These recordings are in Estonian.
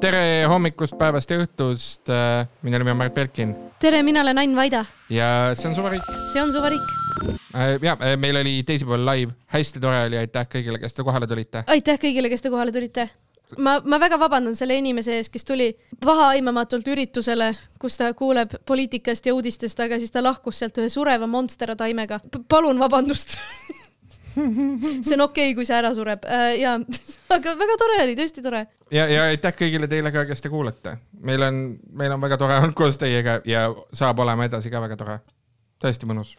tere hommikust, päevast ja õhtust. minu nimi on Mart Belkin tere, mina olen Ain Vaida. ja see on Suvariik. see on Suvariik. ja meil oli teisipäeval live, hästi tore oli, aitäh kõigile, kes te kohale tulite. aitäh kõigile, kes te kohale tulite ma, ma väga vabandan selle inimese ees, kes tuli pahaaimamatult üritusele, kus ta kuuleb poliitikast ja uudistest, aga siis ta lahkus sealt ühe sureva monstera taimega. palun vabandust see on okei okay,, kui see ära sureb äh, ja, aga väga tore oli, tõesti tore. ja, ja aitäh kõigile teile ka, kes te kuulate. meil on, meil on väga tore olnud koos teiega ja saab olema edasi ka väga tore. tõesti mõnus.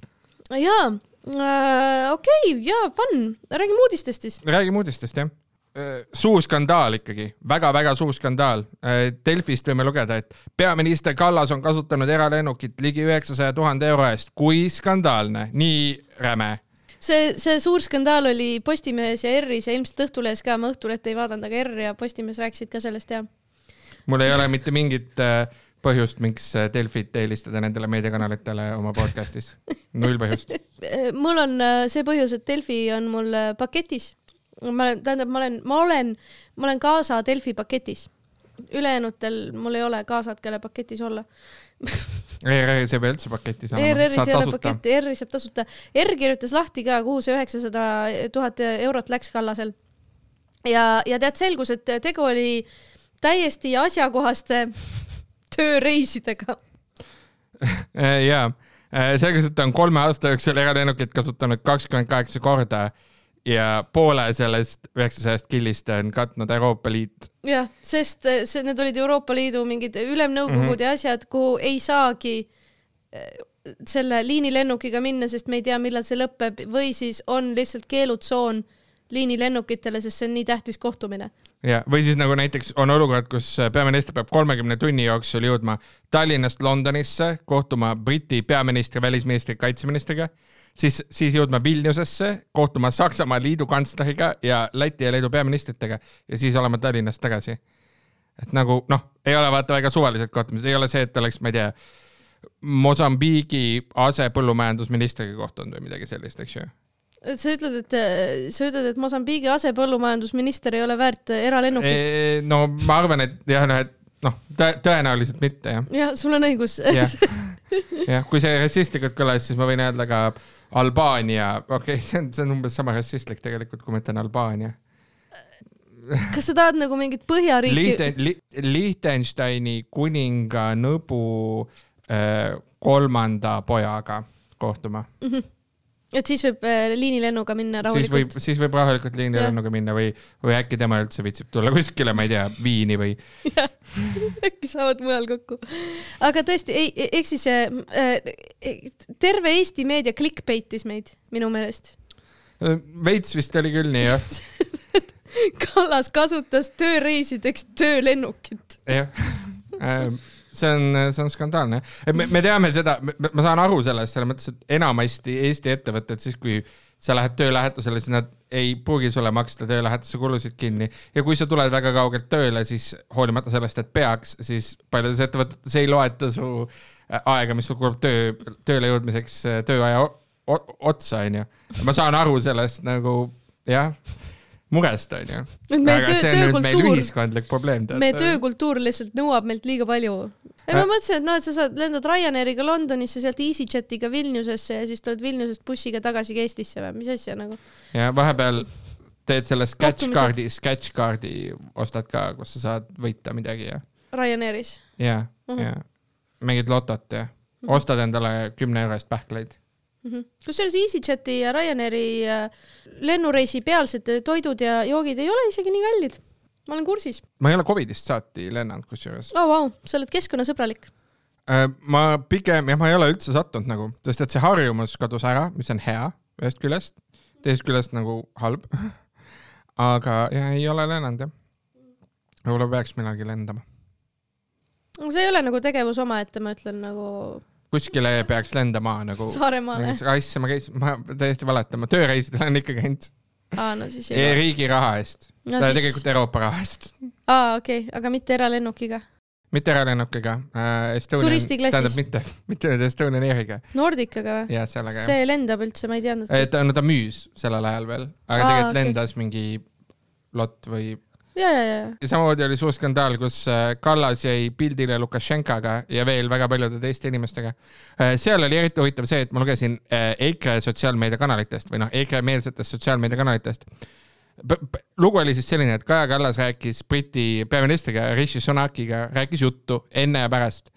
jaa äh,, okei okay,, jaa, fun. räägime uudistest siis. räägime uudistest, jah äh, suur skandaal ikkagi väga,, väga-väga suur skandaal. Äh, Delfist võime lugeda, et peaminister Kallas on kasutanud eralennukit ligi üheksasaja tuhande euro eest. kui skandaalne, nii räme see, see suur skandaal oli Postimehes ja ERR-is ja ilmselt Õhtulehes ka, ma Õhtuleht ei vaadanud, aga ERR ja Postimees rääkisid ka sellest ja. mul ei ole mitte mingit äh, põhjust, miks äh, Delfit eelistada nendele meediakanalitele oma podcast'is. null põhjust mul on äh, see põhjus, et Delfi on mul paketis. ma olen, tähendab, ma olen, ma olen, ma olen kaasa Delfi paketis. Ülejäänutel mul ei ole kaasad, kelle paketis olla ERR-is ei pea üldse paketti saama. ERR-is ei ole paketti, ERR-i saab tasuta. ERR kirjutas lahti ka, kuhu see üheksasada tuhat eurot läks Kallasel. ja, ja tead, selgus, et tegu oli täiesti asjakohaste tööreisidega jaa, selgus, et ta on kolme aasta jooksul eralennukit kasutanud kakskümmend kaheksa korda ja poole sellest üheksasajast killist on katnud Euroopa Liit. jah, sest eh, see, need olid Euroopa Liidu mingid ülemnõukogud mm -hmm. ja asjad, kuhu ei saagi eh, selle liinilennukiga minna, sest me ei tea, millal see lõpeb või siis on lihtsalt keelutsoon liinilennukitele, sest see on nii tähtis kohtumine. ja, või siis nagu näiteks on olukord, kus peaminister peab kolmekümne tunni jooksul jõudma Tallinnast Londonisse kohtuma Briti peaministri, välisministri, kaitseministriga siis, siis jõudma Vilniusesse, kohtuma Saksamaa liidukantsleriga ja Läti ja Leedu peaministritega ja siis olema Tallinnas tagasi. et nagu noh, ei ole vaata väga suvalised kohtumised, ei ole see, et oleks, ma ei tea, Mosambiigi asepõllumajandusministriga kohtunud või midagi sellist, eks ju sa ütled, et sa ütled, et Mosambiigi asepõllumajandusminister ei ole väärt eralennukit? no ma arvan, et jah, noh, et noh, tõenäoliselt mitte jah. jah, sul on õigus. jah, jah, kui see rassistlikult kõlas, siis ma võin öelda ka Albaania, okei okay,, see on, see on umbes sama rassistlik tegelikult, kui ma ütlen Albaania. kas sa tahad nagu mingit Põhjariiki Lichten, li,? Liechtensteini kuninga nõbu äh, kolmanda pojaga kohtuma mm. -hmm et siis võib äh, liinilennuga minna rahulikult. siis võib, siis võib rahulikult liinilennuga minna või, või äkki tema üldse viitsib tulla kuskile, ma ei tea, Viini või äkki saavad mujal kokku. aga tõesti, ei, e-, ehk siis äh, äh, terve Eesti meedia clickbaitis meid minu meelest. Äh, veits vist oli küll nii, jah Kallas kasutas tööreisideks töölennukit. jah ähm, see on, see on skandaalne. me, me teame seda, ma saan aru sellest, selles mõttes, et enamasti Eesti ettevõtted siis, kui sa lähed töölähetusele, siis nad ei pruugi sulle maksta töölähetuse kulusid kinni ja kui sa tuled väga kaugelt tööle, siis hoolimata sellest, et peaks, siis paljudes ettevõtetes ei loeta su aega, mis sul kulub töö, tööle jõudmiseks äh, tööaja otsa, onju. ma saan aru sellest nagu jah murest, onju. aga see on nüüd meil ühiskondlik probleem. meie töökultuur lihtsalt nõuab meilt liiga palju. Ei, ma mõtlesin, et noh, et sa saad, lendad Ryanairiga Londonisse, sealt EasyJetiga Vilniusesse ja siis tuled Vilniusest bussiga tagasi Eestisse või mis asja nagu? ja vahepeal teed selle sketch card'i, sketch card'i ostad ka, kus sa saad võita midagi ja. Ryanairis? ja, mhm. ja mingit lotot ja mhm. ostad endale kümne euro eest pähkleid mm -hmm.. kusjuures EasyJeti ja Ryanairi äh, lennureisi pealsed toidud ja joogid ei ole isegi nii kallid. Ma olen kursis. ma ei ole Covidist saati lennanud kusjuures. oh vau wow,, sa oled keskkonnasõbralik äh,. ma pigem, jah, ma ei ole üldse sattunud nagu, sest et see harjumus kadus ära, mis on hea ühest küljest, teisest küljest nagu halb aga jah, ei ole lennanud jah. võib-olla peaks millalgi lendama. see ei ole nagu tegevus omaette, ma ütlen nagu kuskile peaks lendama nagu. Saaremaale. asja, ma käisin, ma täiesti valetan, ma tööreisidel olen ikka käinud. aa, no siis ei. riigi raha eest no,. Siis... tegelikult Euroopa raha eest. aa, okei okay., aga mitte eralennukiga? mitte eralennukiga äh,. turistiklassis? tähendab mitte, mitte Estonian Airiga. Nordicaga või? jah, sellega. see lendab üldse, ma ei teadnud. ta, no ta müüs sellel ajal veel, aga aa, tegelikult okay. lendas mingi lott või ja, ja, ja, ja samamoodi oli suur skandaal, kus äh, Kallas jäi pildile Lukašenkaga ja veel väga paljude teiste inimestega. seal oli eriti huvitav see, et ma lugesin äh, EKRE sotsiaalmeediakanalitest või noh, EKRE-meelsetest sotsiaalmeediakanalitest. Lugu oli siis selline, et Kaja Kallas rääkis Briti peaministriga Rishi Sunakiga, rääkis juttu enne ja pärast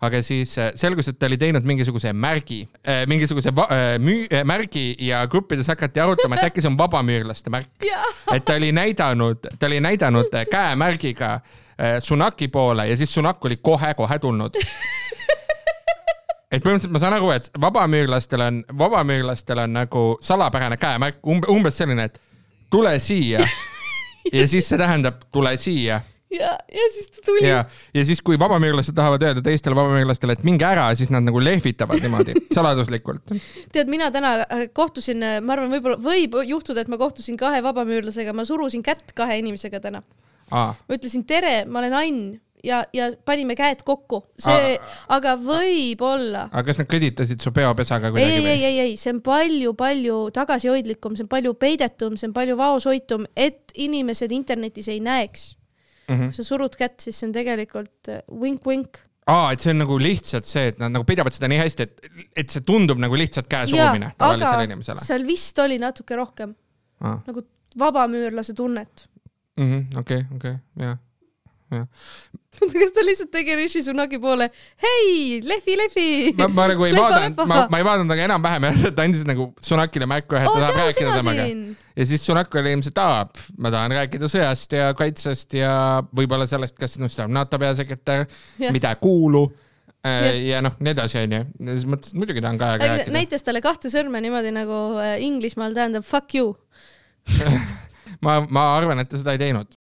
aga siis äh, selgus, et ta oli teinud mingisuguse märgi, mingisuguse va- äh, müü-, märgi ja gruppides hakati arutama, et äkki see on vabamüürlaste märk. et ta oli näidanud, ta oli näidanud äh, käemärgiga äh, Sunaki poole ja siis Sunak oli kohe-kohe tulnud. et põhimõtteliselt ma saan aru, et vabamüürlastel on, vabamüürlastel on nagu salapärane käemärk, umbe-, umbes selline, et tule siia. ja siis see tähendab tule siia ja, ja siis ta tuli. ja, ja siis, kui vabamüürlased tahavad öelda teistele vabamüürlastele, et minge ära, siis nad nagu lehvitavad niimoodi saladuslikult. tead, mina täna äh, kohtusin, ma arvan, võib-olla võib juhtuda, et ma kohtusin kahe vabamüürlasega, ma surusin kätt kahe inimesega täna. ma ütlesin tere, ma olen Ain ja, ja panime käed kokku, see, aga võib-olla. aga kas nad kõditasid su peopesaga kuidagi ei, ei, ei, ei, see on palju-palju tagasihoidlikum, see on palju peidetum, see on palju vaoshoitum, et inimesed internetis ei näeks. Mhm. kui sa surud kätt, siis see on tegelikult äh, vink-vink. aa, et see on nagu lihtsalt see, et nad nagu pidavad seda nii hästi, et, et see tundub nagu lihtsalt käe surumine tavalisele inimesele. seal vist oli natuke rohkem aa, nagu vabamüürlase tunnet. okei, okei, jah, jah. kas ta lihtsalt tegi Rishi Sunaki poole, hei, lehvi, lehvi. ma, ma nagu ei vaadanud, ma, ma ei vaadanud, aga enam-vähem jah, ta andis nagu Sunakile märku, et ta oo, tahab rääkida temaga. ja siis Sunak oli ilmselt, aa, ma tahan rääkida sõjast ja kaitsest ja võib-olla sellest, kas sinust saab NATO peasekretär, mida kuulu äh, Jah. ja noh, nii edasi, onju. ja mõtlesin, et muidugi tahan Kajaga rääkida. näitas talle kahte sõrme niimoodi nagu äh, Inglismaal tähendab fuck you. ma, ma arvan, et ta seda ei teinud.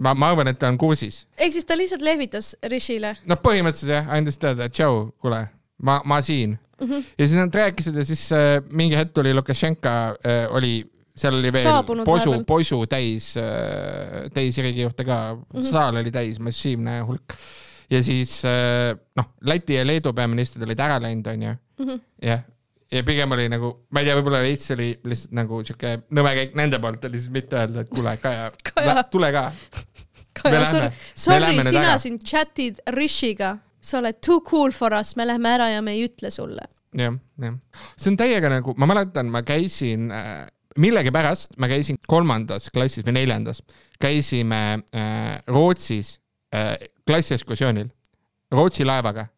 ma, ma arvan, et ta on kursis. ehk siis ta lihtsalt lehvitas Rishile. noh, põhimõtteliselt jah, andis teada, et tšau, kuule, ma, ma siin mm. -hmm. ja siis nad rääkisid ja siis äh, mingi hetk tuli Lukašenka äh,, oli, seal oli veel Saabunud posu posu täis äh,, teisi riigijuhte ka mm. -hmm. saal oli täis, massiivne hulk. ja siis äh, noh, Läti ja Leedu peaministrid olid ära läinud, onju, Mhm. jah ja pigem oli nagu, ma ei tea, võib-olla veits oli lihtsalt nagu siuke nõme käik nende poolt oli siis mitte öelda, et kuule, Kaja, Kaja., tule ka. Kaja, sorry, sorry, sina ära. siin chat'id Rishiga, sa oled too cool for us, me lähme ära ja me ei ütle sulle. jah, jah. see on täiega nagu, ma mäletan, ma käisin äh,, millegipärast ma käisin kolmandas klassis või neljandas, käisime äh, Rootsis äh, klassiekskursioonil, Rootsi laevaga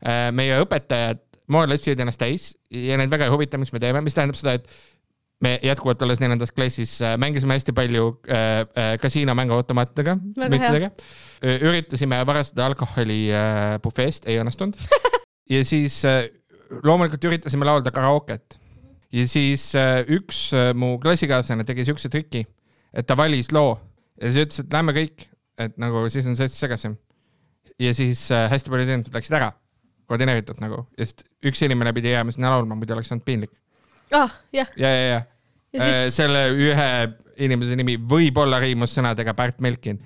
äh,. meie õpetajad moel otsisid ennast täis ja neid väga ei huvita, mis me teeme, mis tähendab seda, et me jätkuvalt olles neljandas klassis äh, mängisime hästi palju äh, äh, kasiinomänguautomaatidega, müntidega. üritasime varastada alkoholi bufeest, ei õnnestunud. ja siis loomulikult üritasime laulda karaoket ja siis üks mu klassikaaslane tegi siukse triki, et ta valis loo ja siis ütles, et lähme kõik, et nagu siis on see segasem. ja siis hästi paljud inimesed läksid ära, koordineeritult nagu, sest üks inimene pidi jääma sinna laulma, muidu oleks olnud piinlik. ah, jah, ja, ja, ja, ja ja siis selle ühe inimese nimi võib-olla riimus sõnadega Pärt Melkin.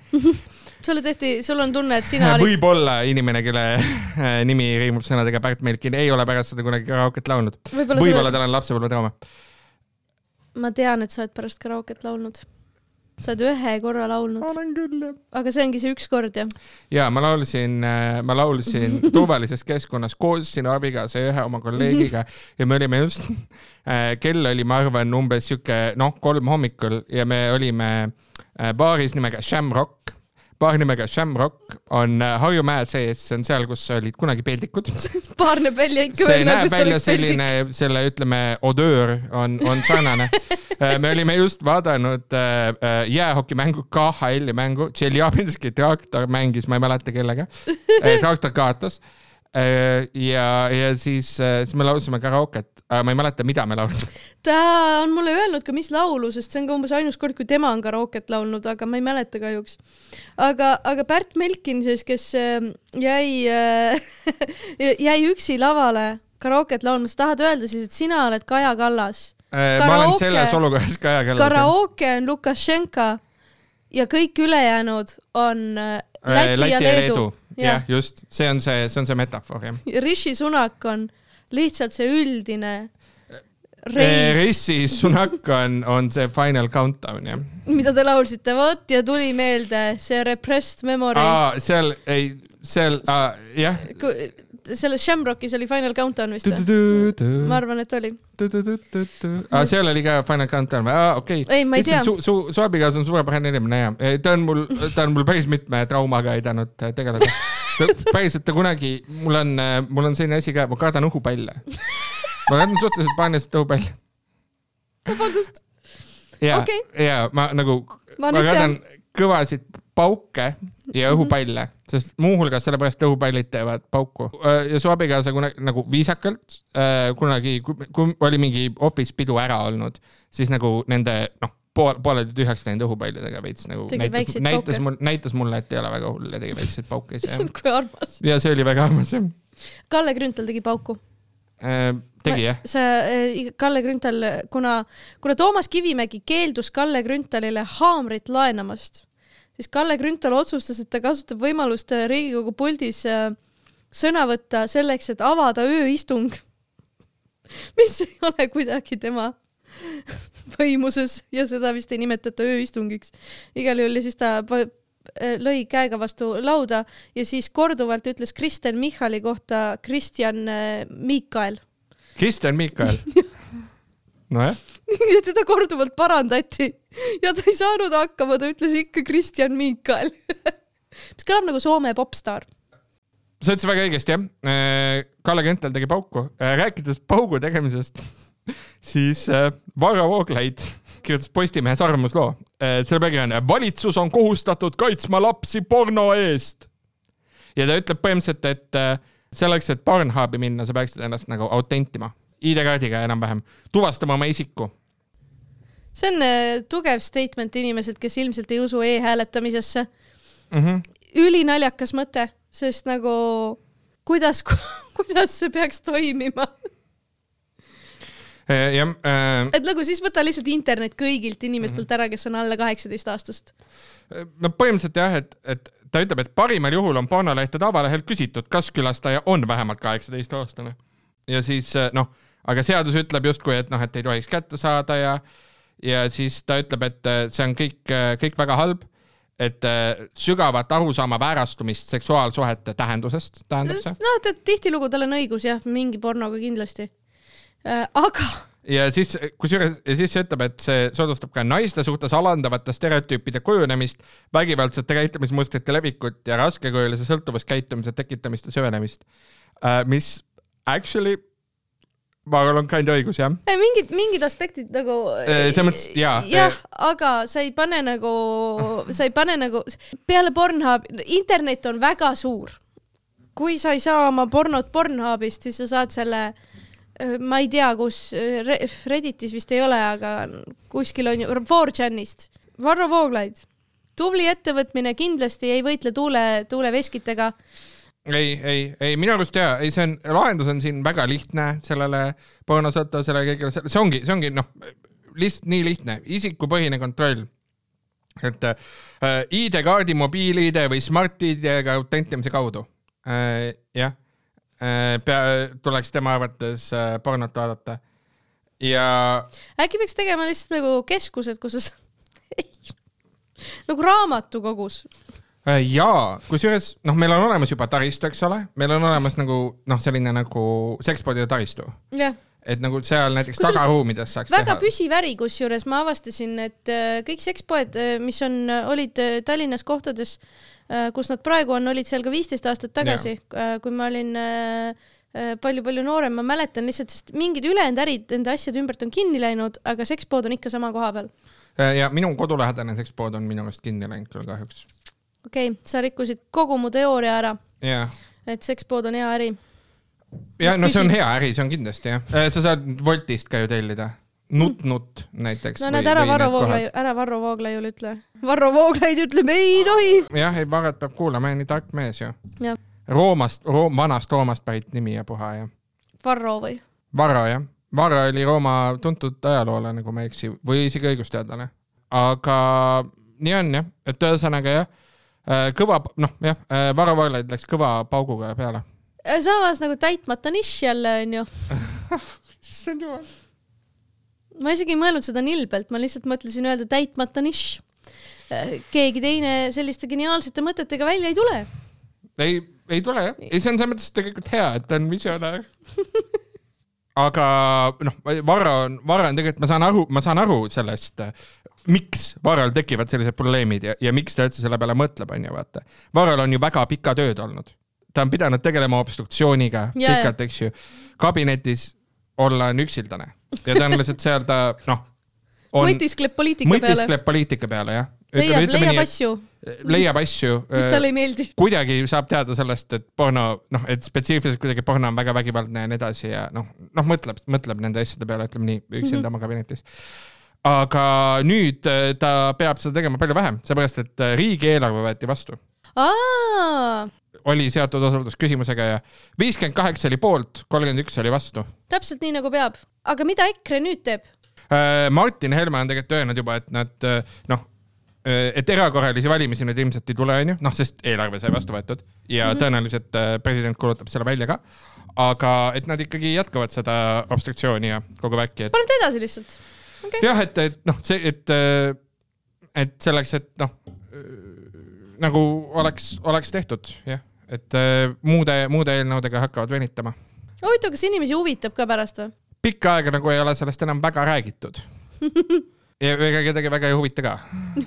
sulle tehti, sul on tunne, et sina olid, võib-olla inimene, kelle äh, nimi riimub sõnadega Pärt Melkin, ei ole pärast seda kunagi karaoket laulnud. võib-olla võib-olla sulle, tal on lapsepõlvetrauma. ma tean, et sa oled pärast karaoket laulnud. Sa oled ühe korra laulnud, olen küll jah. aga see ongi see üks kord jah? ja ma laulsin, ma laulsin turvalises keskkonnas koos sinu abikaasa ja ühe oma kolleegiga ja me olime just, kell oli, ma arvan, umbes sihuke noh, kolm hommikul ja me olime äh, baaris nimega Shamrock. Baar nimega Shamrock on äh, Harju mäe sees, see on seal, kus olid kunagi peldikud. paar näeb välja ikka veel nagu see oleks peldik. selline, selle ütleme, odöör on, on sarnane. me olime just vaadanud äh, äh, jäähokimängu, KHL-i mängu, Tšeljabinski traktor mängis, ma ei mäleta kellega. traktor kaotas. ja, ja siis, siis me laulsime karaoket, aga ma ei mäleta, mida me laulsime. ta on mulle öelnud ka, mis laulu, sest see on ka umbes ainus kord, kui tema on karaoket laulnud, aga ma ei mäleta kahjuks. aga, aga Pärt Melkin siis, kes äh, jäi äh, jäi üksi lavale karaoket laulma, sa tahad öelda siis, et sina oled Kaja Kallas? ma olen selles olukorras Kaja Kallas. karaoke on Lukašenka ja kõik ülejäänud on äh, Läti, ja Leedu. jah, just, see on see, see on see metafoor jah. Rishi Sunak on lihtsalt see üldine Reis, Rishi Sunak on, on see Final Countdown jah mida te laulsite, vot ja tuli meelde see Repressed Memory. seal ei, seal ah, jah. Selles Shamrockis oli Final Countdown vist või? ma arvan, et oli. Ah, seal oli ka Final Countdown või ah,? okei okay.. ei, ma ei tea. su, su, su abikaasa on suurepärane inimene ja ta on mul, ta on mul päris mitme traumaga aidanud äh, tegeleda. päriselt ta kunagi, mul on, mul on selline asi ka, ma kardan õhupalle. ma kardan suhteliselt paaniliselt õhupalle. vabandust, ja Okei. ja ma nagu, ma kardan kõvasid pauke ja õhupalle, sest muuhulgas sellepärast õhupallid teevad pauku. ja su abikaasa kunagi nagu viisakalt äh, kunagi, kui oli mingi office pidu ära olnud, siis nagu nende noh, pool, pooleldi tühjaks läinud õhupallidega veits nagu Tegi näitas, näitas mul, näitas mulle, et ei ole väga hull ja tegi väikseid pauke jah. kui armas. ja see oli väga armas jah Kalle Grünthal tegi pauku. äh,. tegi jah? see Kalle Grünthal, kuna, kuna Toomas Kivimägi keeldus Kalle Grünthalile haamrit laenamast, siis Kalle Grünthal otsustas, et ta kasutab võimalust äh, Riigikogu puldis äh, sõna võtta selleks, et avada ööistung, mis ei ole kuidagi tema võimuses ja seda vist ei nimetata ööistungiks. igal juhul ja siis ta äh, lõi käega vastu lauda ja siis korduvalt ütles Kristen Michali kohta Kristjan Miikael Kristjan Miikal. nojah, ja teda korduvalt parandati ja ta ei saanud hakkama, ta ütles ikka Kristjan Miikael. mis kõlab nagu Soome popstaar. sa ütlesid väga õigesti jah. Kalle Grünthal tegi pauku. rääkides paugu tegemisest, siis äh, Varro Vooglaid kirjutas Postimehes arvamusloo. selle pealkiri on valitsus on kohustatud kaitsma lapsi porno eest. ja ta ütleb põhimõtteliselt, et äh, selleks, et Pornhubi minna, sa peaksid ennast nagu autentima, ID-kaardiga enam-vähem, tuvastama oma isiku. See on äh, tugev statement inimeselt, kes ilmselt ei usu e-hääletamisesse. Mm -hmm. ülinaljakas mõte, sest nagu kuidas, kuidas see peaks toimima, jah äh,, et nagu siis võta lihtsalt internet kõigilt inimestelt ära, kes on alla kaheksateist aastast. no põhimõtteliselt jah, et, et ta ütleb, et parimal juhul on pornolehtede avalehel küsitud, kas külastaja on vähemalt kaheksateist aastane. ja siis noh, aga seadus ütleb justkui, et noh, et ei tohiks kätte saada ja, ja siis ta ütleb, et äh, see on kõik, kõik väga halb. et äh, sügavat arusaama väärastumist seksuaalsuhete tähendusest tähendab see. noh, et tihtilugu tal on õigus jah, mingi pornoga kindlasti. aga ja siis, kusjuures, ja siis see ütleb, et see soodustab ka naiste suhtes alandavate stereotüüpide kujunemist, vägivaldsete käitumismustrite levikut ja raskekujulise sõltuvuskäitumise tekitamist ja süvenemist. mis actually, ma on kind õigus jah. Mingid, mingid aspektid nagu. selles mõttes jaa. jah, aga sa ei pane nagu, sa ei pane nagu, peale Pornhubi, internet on väga suur. kui sa ei saa oma pornot Pornhubist, siis sa saad selle, ma ei tea, kus, Redditis vist ei ole, aga kuskil on ju, 4chanist. Varro Vooglaid, tubli ettevõtmine, kindlasti ei võitle tuule, tuuleveskitega. ei, ei, ei minu arust jaa, ei see on, lahendus on siin väga lihtne sellele pornosõltuvusele ja kõigele, see ongi, see ongi noh, lihtsalt nii lihtne, isikupõhine kontroll. et äh, ID-kaardi, mobiil-ID või Smart-ID-ga autentimise kaudu äh,. jah äh,, pea, tuleks tema arvates äh, pornot vaadata. ja äkki peaks tegema lihtsalt nagu keskused, kus sa nagu raamatukogus jaa, kusjuures noh, meil on olemas juba taristu, eks ole, meil on olemas nagu noh, selline nagu sekspoodide taristu jah, et nagu seal näiteks Kusjuures tagaruumides saaks väga teha. püsiv äri, kusjuures ma avastasin, et äh, kõik sekspoed, mis on, olid äh, Tallinnas kohtades, kus nad praegu on, olid seal ka viisteist aastat tagasi, kui ma olin palju-palju noorem, ma mäletan lihtsalt, sest mingid ülejäänud ärid nende asjade ümbert on kinni läinud, aga sekspood on ikka sama koha peal. Äh, ja minu kodulähedane sekspood on minu arust kinni läinud küll kahjuks. Okei okay,, sa rikkusid kogu mu teooria ära, jah, et sekspood on hea äri. ja no see on hea äri, see on kindlasti jah. sa saad Woltist ka ju tellida. nutt-nutt näiteks. no näed, ära Varro Vooglaiu, ära Varro Vooglaiule ütle. Varro Vooglaid ütleb ei tohi. jah, ei Varret peab kuulama, nii tark mees ju. jah, Roomast Room,, vanast Roomast pärit nimi ja puha ja. Varro või? Varro jah, Varro oli Rooma tuntud ajaloolane, kui ma ei eksi, või isegi õigusteadlane. aga nii on jah, et ühesõnaga jah, kõva, noh jah, Varro Vooglaid läks kõva pauguga peale. samas nagu täitmata nišš jälle onju. issand jumal. ma isegi ei mõelnud seda nilbelt, ma lihtsalt mõtlesin öelda täitmata nišš. keegi teine selliste geniaalsete mõtetega välja ei tule. ei, ei tule jah, ei see on selles mõttes tegelikult hea, et ta on visionäär. aga noh, Varro on, Varro on tegelikult, ma saan aru, ma saan aru sellest, miks Varrol tekivad sellised probleemid ja, ja miks ta üldse selle peale mõtleb, onju, vaata. Varrol on ju väga pika tööd olnud, ta on pidanud tegelema obstruktsiooniga Jaa, pikalt, eks ju. kabinetis olla on üksildane ja tõenäoliselt seal ta noh, on, mõtiskleb poliitika peale, mõtiskleb poliitika peale jah. leiab, leiab asju, leiab asju. mis talle ei meeldi. kuidagi saab teada sellest, et porno, noh, et spetsiifiliselt kuidagi porno on väga vägivaldne ja nii edasi ja noh, noh, mõtleb, mõtleb nende asjade peale, ütleme nii, üksinda mm -hmm. oma kabinetis. aga nüüd äh, ta peab seda tegema palju vähem, seepärast et äh, riigieelarve võeti vastu, oli seotud osaldusküsimusega ja viiskümmend kaheksa oli poolt, kolmkümmend üks oli vastu. täpselt nii nagu peab. aga mida EKRE nüüd teeb? Martin Helme on tegelikult öelnud juba, et nad äh, noh, et erakorralisi valimisi nüüd ilmselt ei tule, onju, noh, sest eelarve sai vastu võetud ja mm -hmm. tõenäoliselt äh, president kuulutab selle välja ka. aga et nad ikkagi jätkavad seda obstruktsiooni ja kogu värki, et panete edasi lihtsalt. okei, jah, et, et noh, see, et, et selleks, et noh, nagu oleks, oleks tehtud jah, et äh, muude, muude eelnõudega hakkavad venitama. huvitav, kas inimesi huvitab ka pärast või? pikka aega nagu ei ole sellest enam väga räägitud. ega kedagi väga ei huvita ka,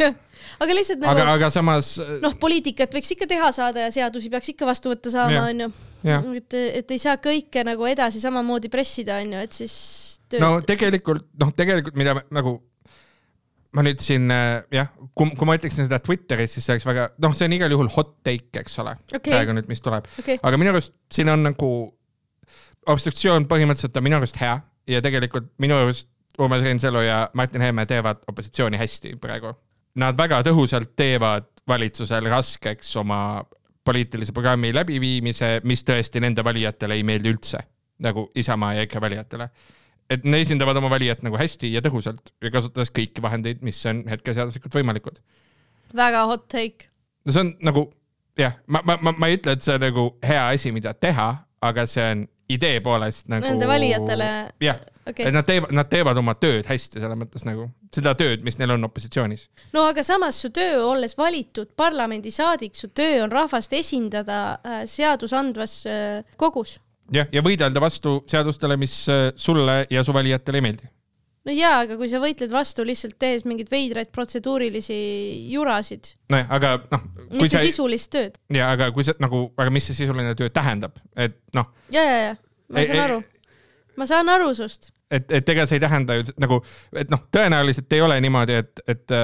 aga lihtsalt aga, nagu aga samas noh, poliitikat võiks ikka teha saada ja seadusi peaks ikka vastu võtta saama, onju. et, et ei saa kõike nagu edasi samamoodi pressida, onju, et siis tööd no tegelikult noh, tegelikult mida me, nagu ma nüüd siin äh, jah, kui, kui ma ütleksin seda Twitteris, siis see oleks väga noh, see on igal juhul hot take, eks ole Okei. praegu nüüd, mis tuleb, okei, aga minu arust siin on nagu obstruktsioon põhimõtteliselt on minu arust hea ja tegelikult minu arust Urmas Reinsalu ja Martin Helme teevad opositsiooni hästi praegu. Nad väga tõhusalt teevad valitsusel raskeks oma poliitilise programmi läbiviimise, mis tõesti nende valijatele ei meeldi üldse, nagu Isamaa ja EKRE valijatele. et nad esindavad oma valijat nagu hästi ja tõhusalt ja kasutades kõiki vahendeid, mis on hetkel seaduslikult võimalikud. väga hot take. no see on nagu jah, ma, ma, ma, ma ei ütle, et see on nagu hea asi, mida teha, aga see on idee poolest nagu. Nende valijatele, jah, okei et nad teevad, nad teevad oma tööd hästi, selles mõttes nagu seda tööd, mis neil on opositsioonis. no aga samas su töö, olles valitud parlamendisaadik, su töö on rahvast esindada äh, seadusandvas äh, kogus. jah, ja võidelda vastu seadustele, mis äh, sulle ja su valijatele ei meeldi. no jaa, aga kui sa võitled vastu lihtsalt tehes mingeid veidraid protseduurilisi jurasid, nojah, aga noh, mitte sa, sisulist tööd. ja aga kui sa nagu, aga mis see sisuline töö tähendab, et noh, ja, ja, ja, ma Ei- saan ei- aru, ma saan aru sust. et, et ega see ei tähenda ju nagu, et noh, tõenäoliselt ei ole niimoodi, et, et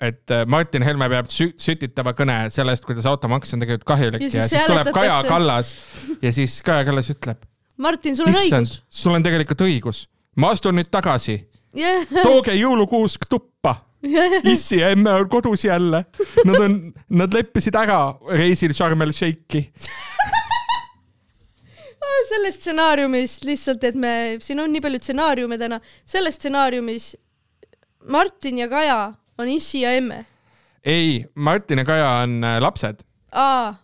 et Martin Helme peab sü sütitava kõne sellest, kuidas automaks on tegelikult kahjulik Ja ja siis ja siis tuleb Kaja. Kallas ja siis Kaja Kallas ütleb, Martin, sul on õigus., sul on tegelikult õigus, ma astun nüüd tagasi, jah, tooge jõulukuusk tuppa. issi ja emme on kodus jälle, nad on, nad leppisid ära reisil Sharm el Sheikhi. Selles stsenaariumis lihtsalt, et me, siin on nii palju stsenaariume täna, selles stsenaariumis Martin ja Kaja on issi ja emme. ei, Martin ja Kaja on äh, lapsed. aa,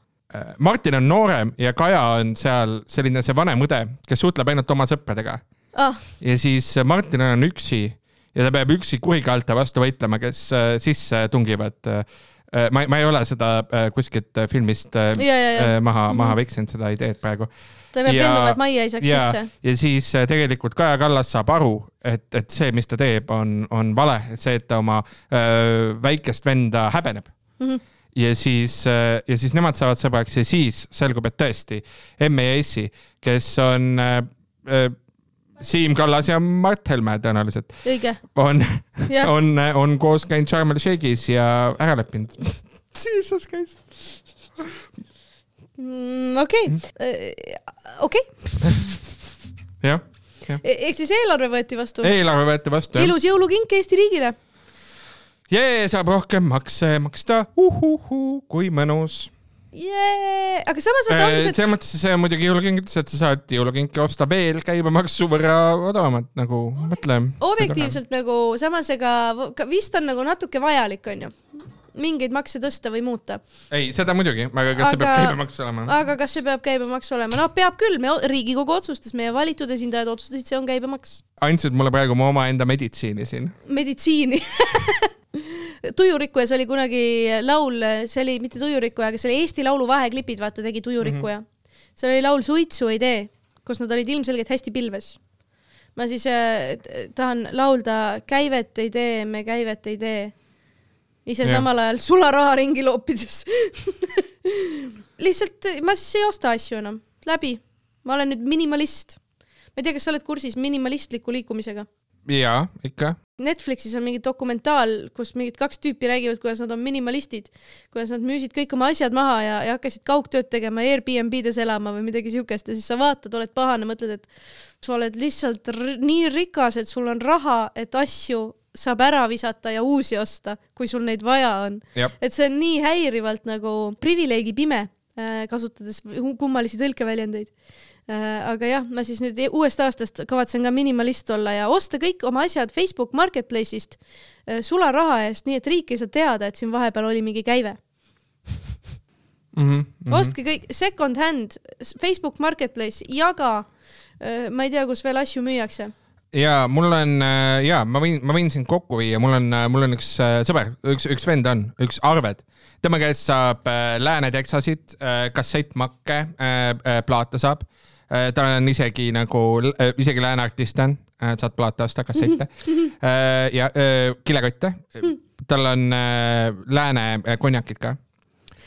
Martin on noorem ja Kaja on seal selline see vanem õde, kes suhtleb ainult oma sõpradega ah, ja siis Martin on üksi ja ta peab üksi kurikaalte vastu võitlema, kes äh, sisse tungivad. ma, ma ei ole seda äh, kuskilt äh, filmist äh, ja, ja, ja äh, maha, Mhm. maha veksinud seda ideed praegu. Ta peab ja- veenduma, et Maia ei saaks ja sisse., ja siis äh, tegelikult Kaja Kallas saab aru, et, et see, mis ta teeb, on, on vale, et see, et ta oma öö, väikest venda häbeneb Mhm. ja siis, ja siis nemad saavad sõbraks ja siis selgub, et tõesti emme ja issi, kes on äh, äh, Siim Kallas ja Mart Helme tõenäoliselt on, on, on koos käinud Sharm el Sheikhis ja ära leppinud. Jesus Christ. Mm, okei, okei, jah, ehk siis eelarve võeti vastu. eelarve võeti vastu jah. ilus jõulukink Eesti riigile. jee, saab rohkem makse maksta, uhuhuu, kui mõnus. jee, aga samas vaata ongi see, selles mõttes see on muidugi jõulukingitus, et sa saad jõulukinki osta veel käibemaksu võrra odavamalt, nagu mõtle. objektiivselt nagu samas ega vist on nagu natuke vajalik, onju. Mingeid makse tõsta või muuta. ei, seda muidugi, aga kas see Aga- peab käibemaks olema? aga kas see peab käibemaks olema? no peab küll, me, Riigikogu otsustas, meie valitud esindajad otsustasid, see on käibemaks. andsid mulle praegu mu omaenda meditsiini siin. meditsiini tujurikkujas oli kunagi laul, see oli mitte tujurikkuja, aga see oli Eesti Laulu vaheklipid, vaata tegi tujurikkuja mm. -hmm. seal oli laul Suitsu ei tee, kus nad olid ilmselgelt hästi pilves. ma siis äh, tahan laulda Käivet ei tee, me käivet ei tee. Ise Jah. samal ajal sularaha ringi loopides. lihtsalt ma siis ei osta asju enam, läbi. ma olen nüüd minimalist. ma ei tea, kas sa oled kursis minimalistliku liikumisega? jaa, ikka. Netflixis on mingi dokumentaal, kus mingid kaks tüüpi räägivad, kuidas nad on minimalistid, kuidas nad müüsid kõik oma asjad maha ja, ja hakkasid kaugtööd tegema, Airbnb-des elama või midagi siukest ja siis sa vaatad, oled pahane, mõtled, et sa oled lihtsalt nii rikas, et sul on raha, et asju saab ära visata ja uusi osta, kui sul neid vaja on. et see on nii häirivalt nagu privileegi pime, kasutades kummalisi tõlkeväljendeid. aga jah, ma siis nüüd uuest aastast kavatsen ka minimalist olla ja osta kõik oma asjad Facebook Marketplace'ist äh, sularaha eest, nii et riik ei saa teada, et siin vahepeal oli mingi käive. mm. -hmm. ostke kõik second hand, Facebook Marketplace, jaga. ma ei tea, kus veel asju müüakse. Ja mul on ja ma võin, ma võin sind kokku viia, mul on, mul on üks äh, sõber, üks, üks vend on, üks Arved. tema käest saab äh, Lääne-Texasit, kassettmakke, plaate saab. ta on isegi nagu, isegi lääne artist on, saad plaate osta, kassette ja äh, kilekotte. tal on äh, lääne äh, konjakid ka.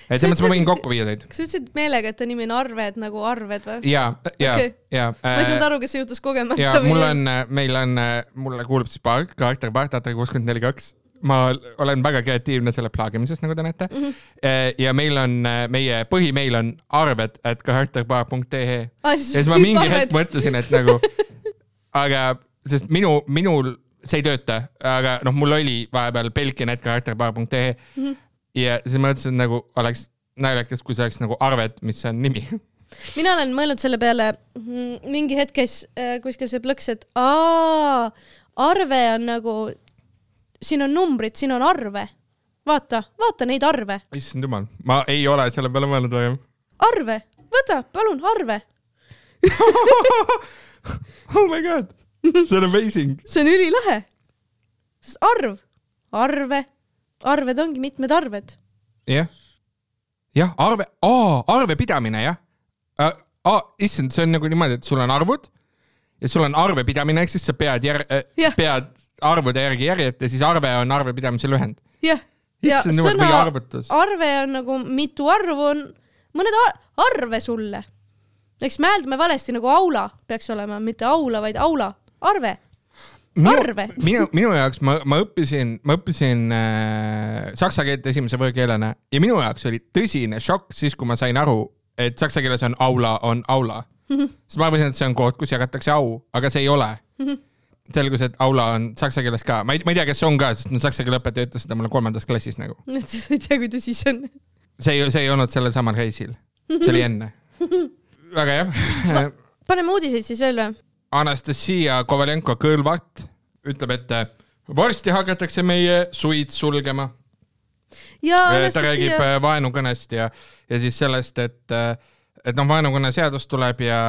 Et selles mõttes ma võin kokku viia teid. kas sa ütlesid meelega, et ta nimi on Arved nagu arved või? ja, ja Okei., ja. ma ei saanud aru, kas see juhtus kogemata ja mul on, meil on, mulle kuulub siis park, karakter park, Tatra kuuskümmend neli kaks. ma olen väga kreatiivne selle plaagimises, nagu te näete mm. -hmm. ja meil on, meie põhimeil on arved, et karakterpark.ee ah,. ja siis ma mingi hetk mõtlesin, et nagu, aga, sest minu, minul see ei tööta, aga noh, mul oli vahepeal pelkin, et karakterpark.ee mm. -hmm. Ja siis ma mõtlesin, et nagu oleks naljakas, kui see oleks nagu arved, mis on nimi. mina olen mõelnud selle peale, mingi hetk käis äh, kuskil see plõks, et aa, arve on nagu, siin on numbrid, siin on arve. vaata, vaata neid arve, issand jumal, ma ei ole selle peale mõelnud varem. arve, võta, palun arve. oh my god, see on amazing. see on ülilahe. sest arv, arve, arved ongi mitmed arved. jah, jah, arve, arvepidamine jah. issand, see on nagu niimoodi, et sul on arvud ja sul on arvepidamine, ehk siis sa pead jär- Jah., pead arvude järgi järjet ja siis arve on arvepidamise lühend. jah, ja sõna arve on nagu mitu arvu on, mõned ar arve sulle. eks me hääldame valesti nagu aula peaks olema, mitte aula, vaid aula, arve. Arve. minu, minu jaoks ma, ma õppisin, ma õppisin äh, saksa keelt esimese võõrkeelena ja minu jaoks oli tõsine šokk siis, kui ma sain aru, et saksa keeles on aula, on aula. siis ma arvasin, et see on koht, kus jagatakse au, aga see ei ole. selgus, et aula on saksa keeles ka, ma ei, ma ei tea, kas see on ka, sest no saksa keele õpetaja ütles seda mulle kolmandas klassis nagu. ei tea, kui tõsi see on. see ei, see ei olnud sellel samal reisil, see oli enne. väga hea. paneme uudiseid siis veel või? Anastasia Kovalenko-Kõlvart ütleb, et äh, varsti hakatakse meie suid sulgema. ja ta räägib Anastasia, äh, vaenukõnest ja, ja siis sellest, et, et noh, vaenukõne seadus tuleb ja,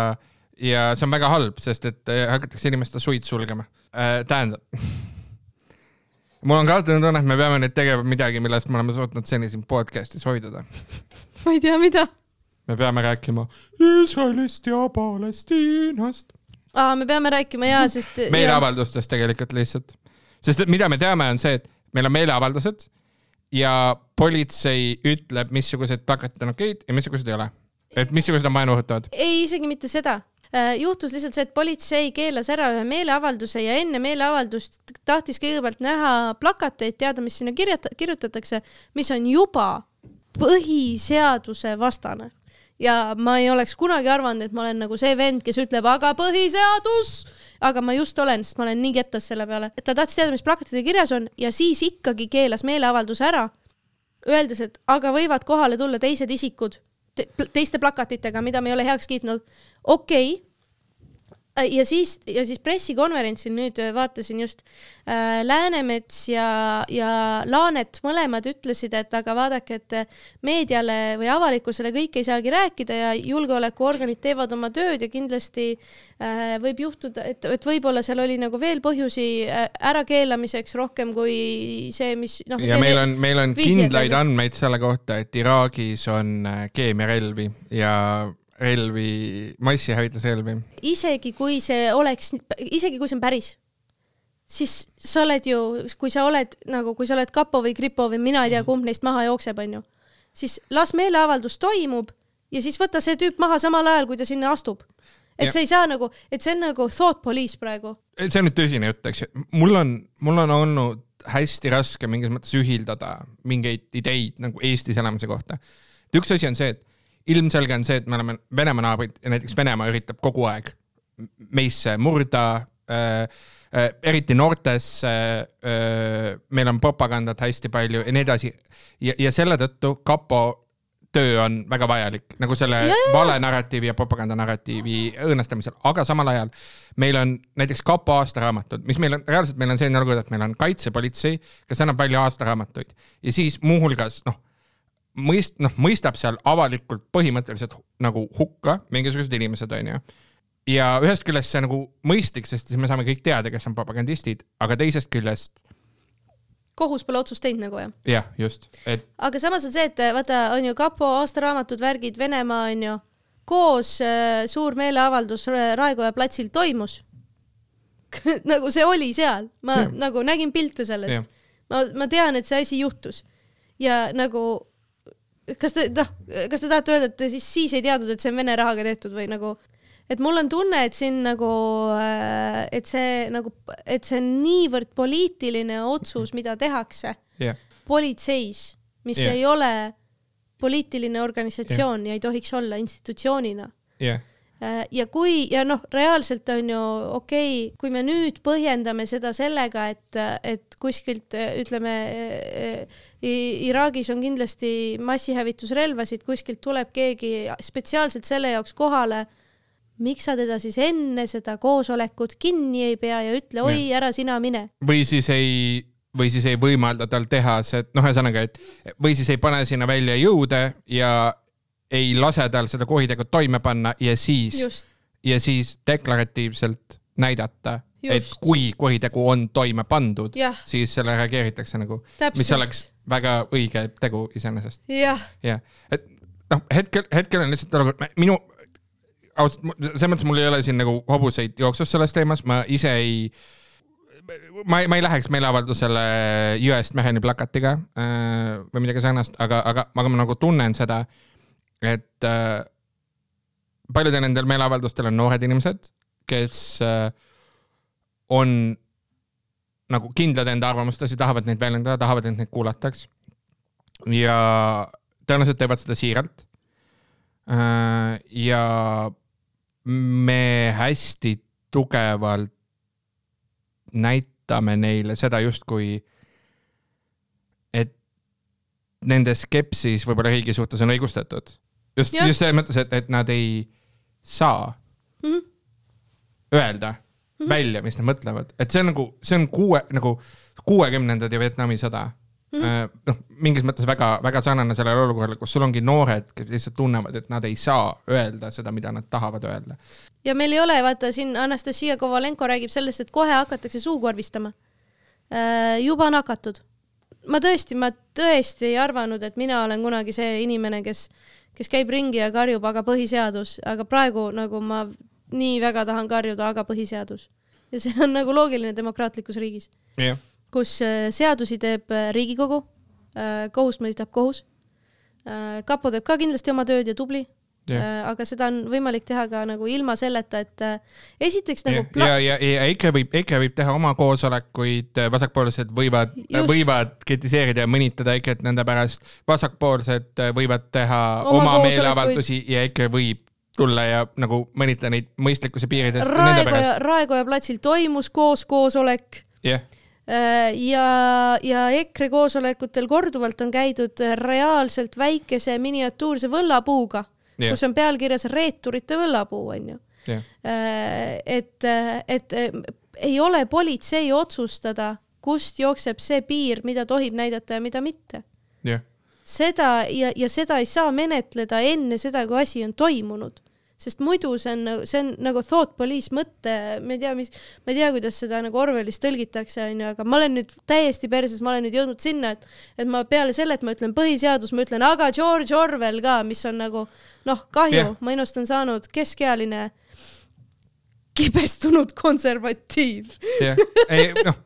ja see on väga halb, sest et äh, hakatakse inimeste suid sulgema. tähendab, mul on kahtlane tunne, et me peame nüüd tegema midagi, millest me oleme suutnud seni siin podcast'is hoiduda. ma ei tea, mida. me peame rääkima Iisraelist ja Palestiinast. aa, me peame rääkima ja, sest. meeleavaldustest tegelikult lihtsalt, sest mida me teame, on see, et meil on meeleavaldused ja politsei ütleb, missugused plakatid on okeid ja missugused ei ole. et missugused on vaenuõhutavad. ei, isegi mitte seda. juhtus lihtsalt see, et politsei keelas ära ühe meeleavalduse ja enne meeleavaldust tahtis kõigepealt näha plakateid, teada, mis sinna kirjata-, kirjutatakse, mis on juba põhiseaduse vastane. Ja ma ei oleks kunagi arvanud, et ma olen nagu see vend, kes ütleb, aga põhiseadus, aga ma just olen, sest ma olen nii kettas selle peale, et ta tahtis teada, mis plakatidel kirjas on ja siis ikkagi keelas meeleavalduse ära, öeldes, et aga võivad kohale tulla teised isikud te teiste plakatitega, mida me ei ole heaks kiitnud. okei okay., ja siis, ja siis pressikonverentsil nüüd äh, vaatasin just äh, Läänemets ja, ja Laanet mõlemad ütlesid, et aga vaadake, et äh, meediale või avalikkusele kõik ei saagi rääkida ja julgeolekuorganid teevad oma tööd ja kindlasti äh, võib juhtuda, et, et võib-olla seal oli nagu veel põhjusi ärakeelamiseks rohkem kui see, mis noh. ja meil on, meil on kindlaid andmeid selle kohta, et Iraagis on keemiarelvi ja relvi, massihävitusrelvi. isegi kui see oleks, isegi kui see on päris, siis sa oled ju, kui sa oled nagu, kui sa oled kapo või kripo või mina ei tea, kumb neist maha jookseb, onju, siis las meeleavaldus toimub ja siis võta see tüüp maha samal ajal, kui ta sinna astub. et ja. see ei saa nagu, et see on nagu thought police praegu. see on nüüd tõsine jutt, eks ju. mul on, mul on olnud hästi raske mingis mõttes ühildada mingeid ideid nagu Eestis elamise kohta. et üks asi on see, et ilmselge on see, et me oleme Venemaa naabrid ja näiteks Venemaa üritab kogu aeg meisse murda äh,, äh, eriti noortesse äh,. meil on propagandat hästi palju ja nii edasi. ja, ja selle tõttu kapo töö on väga vajalik nagu selle yeah. vale narratiivi ja propaganda narratiivi õõnestamisel, aga samal ajal meil on näiteks kapo aastaraamatud, mis meil on, reaalselt meil on selline olukord, et meil on kaitsepolitsei, kes annab välja aastaraamatuid ja siis muuhulgas noh mõist-, noh, mõistab seal avalikult põhimõtteliselt nagu hukka mingisugused inimesed, onju. ja ühest küljest see nagu mõistlik, sest siis me saame kõik teada, kes on propagandistid, aga teisest küljest kohus pole otsust teinud nagu jah? jah, just, et. aga samas on see, et vaata, on ju kapo aastaraamatud, värgid, Venemaa on ju, koos äh, suur meeleavaldus Raekoja platsil toimus nagu see oli seal, ma ja. nagu nägin pilte sellest. ma, ma tean, et see asi juhtus ja nagu kas te, noh, kas te tahate öelda, et te siis, siis ei teadnud, et see on Vene rahaga tehtud või nagu, et mul on tunne, et siin nagu, äh, et see nagu, et see on niivõrd poliitiline otsus, mida tehakse yeah. politseis, mis yeah. ei ole poliitiline organisatsioon yeah. ja ei tohiks olla institutsioonina yeah ja kui, ja noh, reaalselt on ju okei okay,, kui me nüüd põhjendame seda sellega, et, et kuskilt ütleme, Iraagis on kindlasti massihävitusrelvasid, kuskilt tuleb keegi spetsiaalselt selle jaoks kohale. miks sa teda siis enne seda koosolekut kinni ei pea ja ütle, oi, ära sina mine. või siis ei või siis ei võimalda tal teha see, noh, ühesõnaga, et või siis ei pane sinna välja jõude ja ei lase tal seda kuritegu toime panna ja siis, ja siis deklaratiivselt näidata, et kui kuritegu on toime pandud, siis sellele reageeritakse nagu, mis oleks väga õige tegu iseenesest. jah. Ja., et noh, hetkel, hetkel on lihtsalt olukord, minu, ausalt, selles mõttes mul ei ole siin nagu hobuseid jooksus selles teemas, ma ise ei ma ei, ma ei läheks meeleavaldusele jõest meheni plakatiga äh, või midagi sarnast, aga, aga, aga ma nagu tunnen seda äh, et äh, paljudel nendel meeleavaldustel on noored inimesed, kes äh, on nagu kindlad enda arvamustes ja tahavad neid väljendada, tahavad, et neid kuulataks. ja tõenäoliselt teevad seda siiralt äh,. ja me hästi tugevalt näitame neile seda justkui, et nende skepsis võib-olla riigi suhtes on õigustatud just, just selles mõttes, et, et nad ei saa mm -hmm. öelda mm -hmm. välja, mis nad mõtlevad, et see on nagu, see on kuue, nagu kuuekümnendad ja Vietnami sõda mm -hmm.. noh, mingis mõttes väga, väga sarnane sellele olukorrale, kus sul ongi noored, kes lihtsalt tunnevad, et nad ei saa öelda seda, mida nad tahavad öelda. ja meil ei ole, vaata siin Anastasia Kovalenko räägib sellest, et kohe hakatakse suukorvistama. Äh, juba nakatud. ma tõesti, ma tõesti ei arvanud, et mina olen kunagi see inimene, kes kes käib ringi ja karjub, aga põhiseadus, aga praegu nagu ma nii väga tahan karjuda, aga põhiseadus. ja see on nagu loogiline demokraatlikus riigis yeah., kus äh, seadusi teeb äh, Riigikogu, äh, kohust mõistab kohus. kapo teeb ka kindlasti oma tööd ja tubli Yeah. aga seda on võimalik teha ka nagu ilma selleta, et esiteks nagu yeah. ja, ja, ja EKRE võib, EKRE võib teha oma koosolekuid, vasakpoolsed võivad, võivad kritiseerida ja mõnitada EKRE-t nende pärast, vasakpoolsed võivad teha oma, oma meeleavaldusi ja EKRE võib tulla ja nagu mõnitada neid mõistlikkuse piirides. Raekoja, Raekoja platsil toimus koos koosolek yeah ja, ja EKRE koosolekutel korduvalt on käidud reaalselt väikese miniatuurse võllapuuga kus on pealkirjas reeturite võllapuu, onju. Jah. et, et ei ole politsei otsustada, kust jookseb see piir, mida tohib näidata ja mida mitte seda ja, ja seda ei saa menetleda enne seda, kui asi on toimunud. Sest muidu see on, see on nagu thought police mõte, ma ei tea, mis, ma ei tea, kuidas seda nagu Orwellis tõlgitakse, onju, aga ma olen nüüd täiesti perses, ma olen nüüd jõudnud sinna, et, et ma peale selle, et ma ütlen põhiseadus, ma ütlen aga George Orwell ka, mis on nagu noh, kahju yeah., ma minust on saanud keskealine kibestunud konservatiiv. jah, ei noh,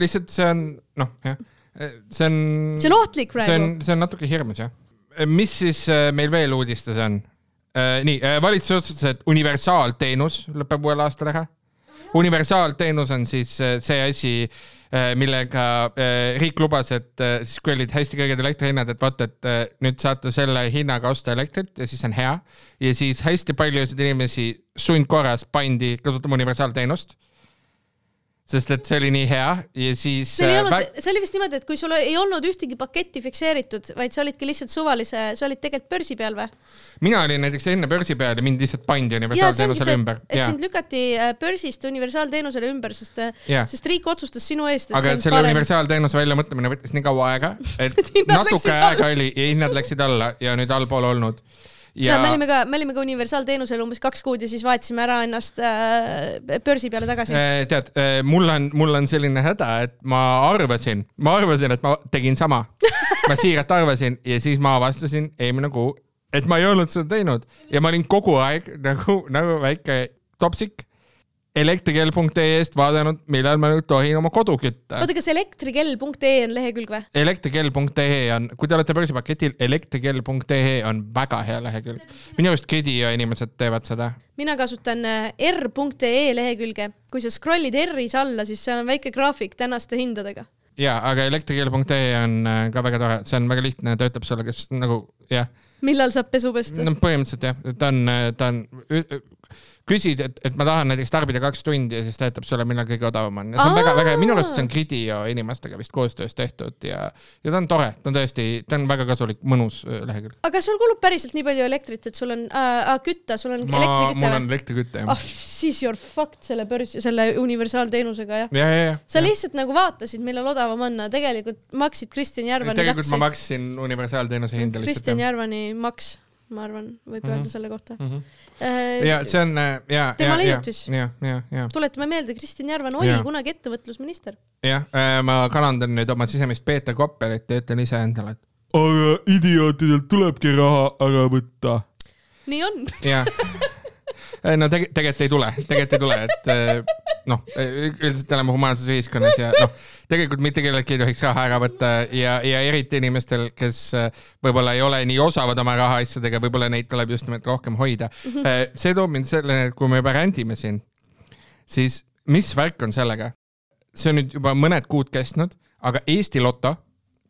lihtsalt see on noh, jah, see on. see on ohtlik see on praegu., see on natuke hirmus jah. mis siis äh, meil veel uudistes on? nii, valitsus otsustas, et universaalteenus lõpeb uuel aastal ära. universaalteenus on siis äh, see asi, millega äh, riik lubas, et äh, siis kui olid hästi kõrged elektrihinnad, et vot, et äh, nüüd saate selle hinnaga osta elektrit ja siis on hea. ja siis hästi paljusid inimesi sundkorras pandi kasutama universaalteenust. Sest et see oli nii hea ja siis. see ei olnud, see oli vist niimoodi, et kui sul ei olnud ühtegi paketti fikseeritud, vaid sa olidki lihtsalt suvalise, sa olid tegelikult börsi peal või? mina olin näiteks enne börsi peal ja mind lihtsalt pandi ja universaalteenusele ümber. et sind lükati äh, börsist universaalteenusele ümber, sest, Jah. sest riik otsustas sinu eest, aga selle parem. universaalteenuse väljamõtlemine võttis nii kaua aega, et natuke aega alla. oli ja hinnad läksid alla ja nüüd allpool olnud. Ja ja me olime ka, me olime ka universaalteenusel umbes kaks kuud ja siis vaatasime ära ennast äh, börsi peale tagasi. äh, tead, mul on, mul on selline häda, et ma arvasin, ma arvasin, et ma tegin sama. ma siiralt arvasin ja siis ma avastasin eelmine kuu, et ma ei olnud seda teinud ja ma olin kogu aeg nagu, nagu väike topsik elektrikell.ee-st vaadanud, millal ma nüüd tohin oma kodu kütta. oota, kas elektrikell.ee on lehekülg või? elektrikell.ee on, kui te olete börsipaketil, elektrikell.ee on väga hea lehekülg. minu arust Kedia inimesed teevad seda. mina kasutan äh, r.ee lehekülge, kui sa scroll'id R-is alla, siis seal on väike graafik tänaste hindadega. ja, aga elektrikell.ee on äh, ka väga tore, see on väga lihtne, töötab sulle, kes nagu jah, millal saab pesu pesta no põhimõtteliselt jah, ta on, ta on, küsid, et, et ma tahan näiteks tarbida kaks tundi ja siis ta ütleb sulle, millal kõige odavam on ja see on väga-väga, minu arust see on Gridio inimestega vist koostöös tehtud ja, ja ta on tore, ta on tõesti, ta on väga kasulik, mõnus äh, lehekülg. aga sul kulub päriselt nii palju elektrit, et sul on äh, äh, kütta, sul on ma, elektriküte mul on elektriküte jah ah, siis you are fucked selle börsi, selle universaalteenusega jah. ja, ja, ja. sa lihtsalt nagu vaatasid, millal odavam on, tegelikult maksid Kristjan Järvani tegelikult ma maksin universaalteenuse hinda lihtsalt Kristjan. Järvani maks, ma arvan, võib öelda selle kohta. Mhm. ja see on äh, ja, Tema ja, ja, leiutis. ja, ja, ja, tuletame meelde, Kristjan Järvan oli Jaa. kunagi ettevõtlusminister. jah, ma kalandan nüüd oma sisemist Peeter Kopperit ja ütlen iseendale, et aga idiootidelt tulebki raha ära võtta. nii on. jah, no tege-, tegelikult ei tule, tegelikult ei tule, et eh, noh, üldiselt elame humaanses ühiskonnas ja noh, tegelikult mitte kelleltki ei tohiks raha ära võtta ja, ja eriti inimestel, kes eh, võib-olla ei ole nii osavad oma rahaasjadega, võib-olla neid tuleb just nimelt rohkem hoida mm. -hmm. see toob mind selleni, et kui me juba rändime siin, siis mis värk on sellega? see on nüüd juba mõned kuud kestnud, aga Eesti Loto,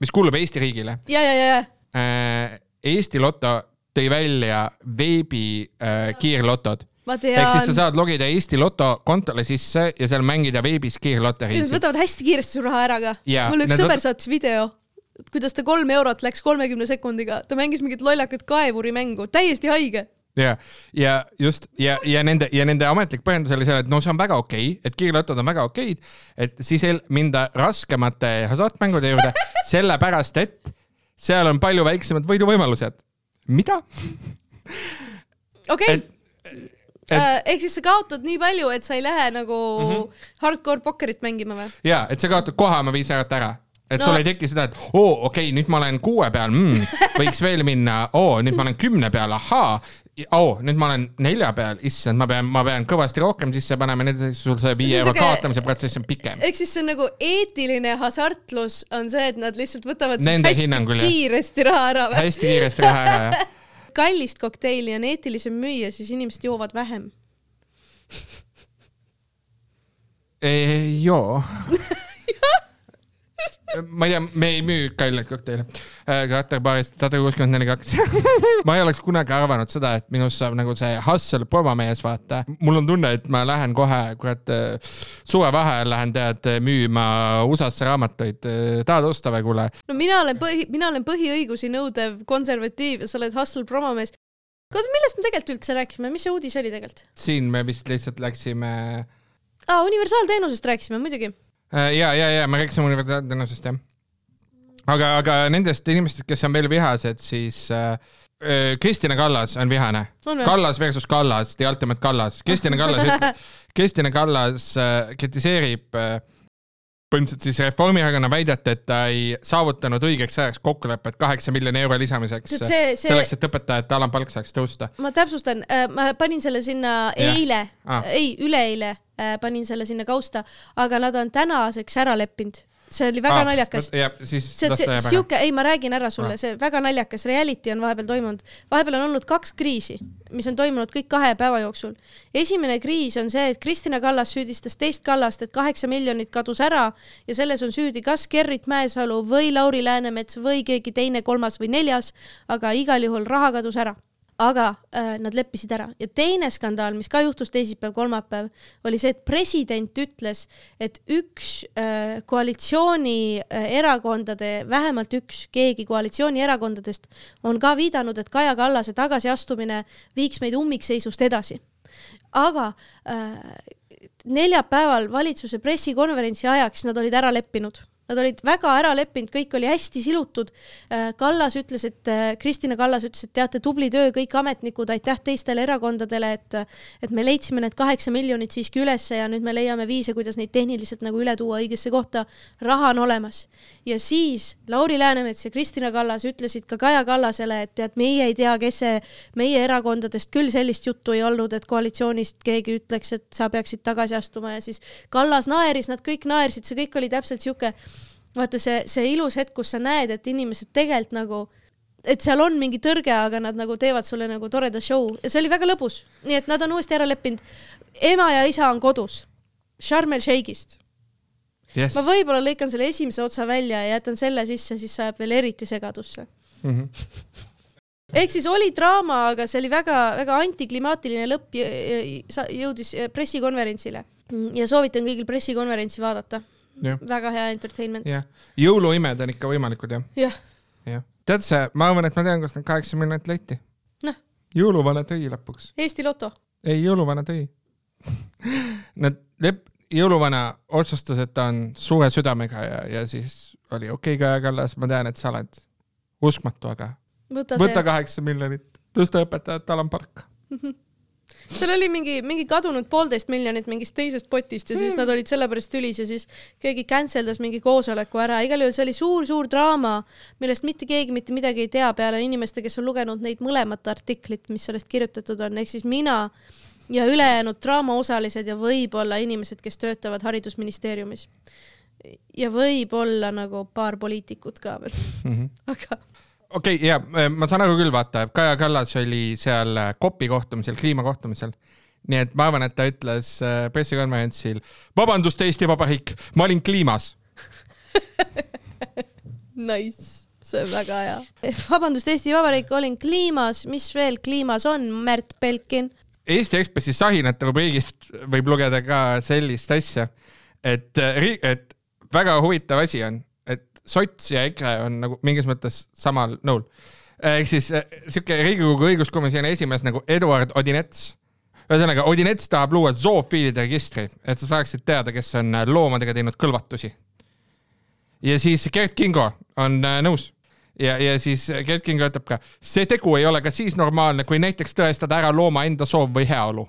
mis kuulub Eesti riigile, ja, ja, ja, ja Eesti Loto tõi välja veebi äh, kiirlotod. ehk siis sa saad logida Eesti Loto kontole sisse ja seal mängida veebis Nad kiirloteriisid. võtavad hästi kiiresti su raha ära ka. Jaa, mul üks sõber võt- saatis video, kuidas ta kolm eurot läks kolmekümne sekundiga, ta mängis mingit lollakat kaevurimängu, täiesti haige. ja, ja just ja, ja nende ja nende ametlik põhjendus oli see, et no see on väga okei okay,, et kiirlotod on väga okeid, et siis ei minda raskemate hasartmängude juurde, sellepärast et seal on palju väiksemad võiduvõimalused. mida? okei Et-, et- ehk siis sa kaotad nii palju, et sa ei lähe nagu mm. -hmm. hardcore pokkerit mängima või? ja, et sa kaotad kohe oma viis eurot ära et no. Sul ei teki seda, et oo, okei okay,, nüüd ma olen kuue peal mm,, võiks veel minna, oo, nüüd ma olen kümne peal, ahaa, oo, nüüd ma olen nelja peal, issand, ma pean, ma pean kõvasti rohkem sisse panema, nii et sul see viie euro kaotamise protsess on pikem. ehk siis see on nagu eetiline hasartlus on see, et nad lihtsalt võtavad Nende hästi hinnangul, jah. kiiresti raha ära hästi kiiresti raha ära ja kallist kokteili on eetilisem müüa, siis inimesed joovad vähem. joo. ma ei tea, me ei müü kalleid kokteile. Katerbaarist sada kuuskümmend neli kaks. ma ei oleks kunagi arvanud seda, et minust saab nagu see hustle promomees, vaata. mul on tunne, et ma lähen kohe, kurat, suvevaheajal lähen tead müüma USA-sse raamatuid. tahad osta või, kuule? no mina olen põhi, mina olen põhiõigusi nõudev konservatiiv ja sa oled hustle promomees. oota, millest me tegelikult üldse rääkisime, mis see uudis oli tegelikult? siin me vist lihtsalt läksime aa, universaalteenusest rääkisime muidugi. Äh, ja, ja, ja me rääkisime universaalteenusest jah. aga, aga nendest inimestest, kes on veel vihased, siis äh, äh, Kristina Kallas on vihane. Kallas versus Kallas, The Ultimate Kallas. Kristina Kallas Kristina Kallas äh, kritiseerib äh, põhimõtteliselt siis Reformierakonna väidet, et ta ei saavutanud õigeks ajaks kokkulepet kaheksa miljoni euro lisamiseks see, selleks, et õpetajate alampalk saaks tõusta. ma täpsustan, ma panin selle sinna Jah. eile Ah., ei, üleeile äh, panin selle sinna kausta, aga nad on tänaseks ära leppinud. See oli väga naljakas. jääb ära. sihuke, ei, ma räägin ära sulle Ah., see väga naljakas reality on vahepeal toimunud. vahepeal on olnud kaks kriisi, mis on toimunud kõik kahe päeva jooksul. esimene kriis on see, et Kristina Kallas süüdistas teist Kallast, et kaheksa miljonit kadus ära ja selles on süüdi kas Gerrit Mäesalu või Lauri Läänemets või keegi teine, kolmas või neljas, aga igal juhul raha kadus ära aga äh, nad leppisid ära ja teine skandaal, mis ka juhtus teisipäev-kolmapäev, oli see, et president ütles, et üks äh, koalitsiooni äh, vähemalt üks, keegi koalitsioonierakondadest on ka viidanud, et Kaja Kallase tagasiastumine viiks meid ummikseisust edasi. aga äh, neljapäeval valitsuse pressikonverentsi ajaks nad olid ära leppinud Nad olid väga ära leppinud, kõik oli hästi silutud. Kallas ütles, et äh, Kristina Kallas ütles, et teate, tubli töö kõik ametnikud, aitäh teistele erakondadele, et et me leidsime need kaheksa miljonit siiski ülesse ja nüüd me leiame viise, kuidas neid tehniliselt nagu üle tuua õigesse kohta. raha on olemas ja siis Lauri Läänemets ja Kristina Kallas ütlesid ka Kaja Kallasele, et tead, meie ei tea, kes see meie erakondadest küll sellist juttu ei olnud, et koalitsioonist keegi ütleks, et sa peaksid tagasi astuma ja siis Kallas naeris, nad kõik naersid, see kõik oli täpselt sihuke, vaata see, see ilus hetk, kus sa näed, et inimesed tegelikult nagu et seal on mingi tõrge, aga nad nagu teevad sulle nagu toreda show ja see oli väga lõbus, nii et nad on uuesti ära leppinud. ema ja isa on kodus, Sharm el Sheikhist. Yes. ma võib-olla lõikan selle esimese otsa välja ja jätan selle sisse, siis sajab veel eriti segadusse. mm. -hmm. ehk siis oli draama, aga see oli väga-väga antiklimaatiline lõpp, jõudis pressikonverentsile ja soovitan kõigil pressikonverentsi vaadata. Väga hea entertainment. jõuluimed on ikka võimalikud jah, jah, jah. tead sa, ma arvan, et ma tean, kust need kaheksa miljonit leiti. Noh. jõuluvana tõi lõpuks. Eesti Loto. ei, jõuluvana tõi. Nad lep-, jõuluvana otsustas, et ta on suure südamega ja, ja siis oli okei okay,, Kaja Kallas, ma tean, et sa oled uskmatu, aga võta, kaheksa miljonit, tõsta õpetajate alampalka. Seal oli mingi, mingi kadunud poolteist miljonit mingist teisest potist ja siis nad olid sellepärast tülis ja siis keegi cancel das mingi koosoleku ära, igal juhul see oli suur-suur draama, millest mitte keegi mitte midagi ei tea peale inimeste, kes on lugenud neid mõlemat artiklit, mis sellest kirjutatud on, ehk siis mina ja ülejäänud draamaosalised ja võib-olla inimesed, kes töötavad haridusministeeriumis. ja võib-olla nagu paar poliitikut ka veel, aga okei okay,, ja ma saan aru küll, vaata, Kaja Kallas oli seal COP-i kohtumisel, kliimakohtumisel. nii et ma arvan, et ta ütles äh, pressikonverentsil, vabandust, Eesti Vabariik, ma olin kliimas. Nice, see on väga hea. vabandust, Eesti Vabariik, olin kliimas, mis veel kliimas on, Märt Belkin? Eesti Ekspressi sahinate rubriigist võib lugeda ka sellist asja, et, et väga huvitav asi on, sots ja EKRE on nagu mingis mõttes samal nõul. ehk siis eh, sihuke Riigikogu õiguskomisjoni esimees nagu Eduard Odinets. ühesõnaga, Odinets tahab luua zoofiilide registri, et sa saaksid teada, kes on loomadega teinud kõlvatusi. ja siis Gerd Kingo on äh, nõus ja, ja siis Gerd Kingo ütleb ka, see tegu ei ole ka siis normaalne, kui näiteks tõestada ära looma enda soov või heaolu.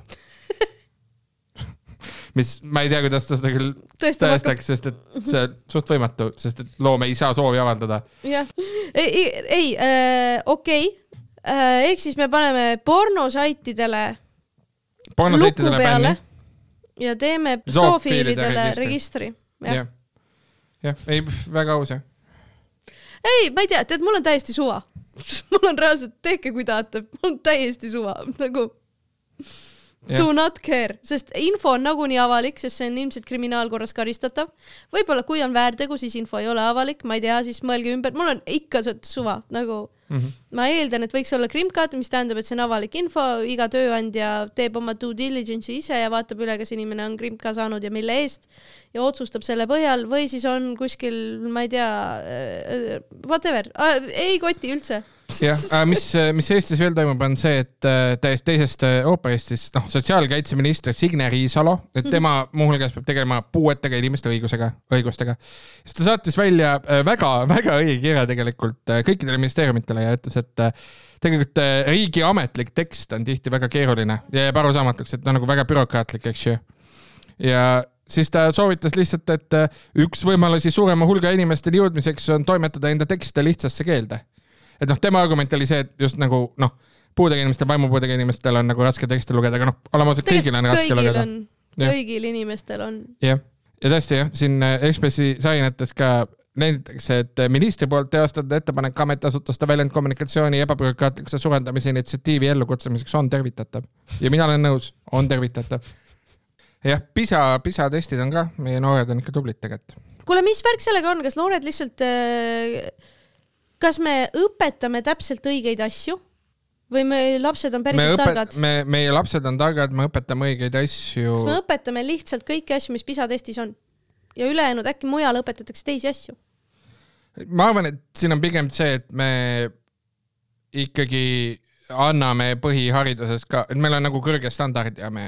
Mis ma ei tea, kuidas ta seda küll tõestama hakkab, tõestaks, sest et see on suht võimatu, sest et loom ei saa soovi avaldada. jah. ei, ei, äh,, okei okay. äh,. ehk siis me paneme pornosaitidele luku peale ja teeme Zoofiilide zoofiilidele registri. jah jah, ei väga aus jah. ei, ma ei tea, tead, mul on täiesti suva. mul on reaalselt, tehke kui tahate, mul on täiesti suva, nagu. Do not care, sest info on nagunii avalik, sest see on ilmselt kriminaalkorras karistatav. võib-olla kui on väärtegu, siis info ei ole avalik, ma ei tea, siis mõelge ümber, mul on ikka suva, nagu mm. -hmm. ma eeldan, et võiks olla krimkad, mis tähendab, et see on avalik info, iga tööandja teeb oma due diligence'i ise ja vaatab üle, kas inimene on krimka saanud ja mille eest ja otsustab selle põhjal või siis on kuskil, ma ei tea, whatever, ei koti üldse. jah, mis, mis Eestis veel toimub, on see, et äh, täiesti teisest äh, ooperist, noh, sotsiaalkaitseminister Signe Riisalo, et tema muuhulgas peab tegelema puuetega inimeste õigusega, õigustega. siis ta saatis välja väga-väga õige kirja tegelikult äh, kõikidele ministeeriumitele ja ütles, et äh, tegelikult äh, riigi ametlik tekst on tihti väga keeruline ja jääb arusaamatuks, et ta on nagu väga bürokraatlik, eks ju. ja siis ta soovitas lihtsalt, et äh, üks võimalusi suurema hulga inimesteni jõudmiseks on toimetada enda tekste lihtsasse keelde et noh, tema argument oli see, et just nagu noh, puudega inimestel, vaimupuudega inimestel on nagu raske tekste lugeda, aga noh, oleme ausad, kõigil on raske kõigil lugeda. kõigil inimestel on. jah, ja tõesti jah, siin Ekspressi sainates ka nenditakse, et ministri poolt teostatud ettepanek ametiasutuste väljendkommunikatsiooni ebabürokraatlikkuse suurendamise initsiatiivi ellukutsumiseks on tervitatav ja mina olen nõus, on tervitatav. jah, PISA, PISA testid on ka, meie noored on ikka tublid tegelikult. kuule, mis värk sellega on, kas noored lihtsalt, kas me õpetame täpselt õigeid asju või me lapsed on päriselt targad,? me, meie lapsed on targad, me õpetame õigeid asju kas me õpetame lihtsalt kõiki asju, mis PISA testis on ja ülejäänud äkki mujal õpetatakse teisi asju? ma arvan, et siin on pigem see, et me ikkagi anname põhihariduses ka, et meil on nagu kõrge standard ja me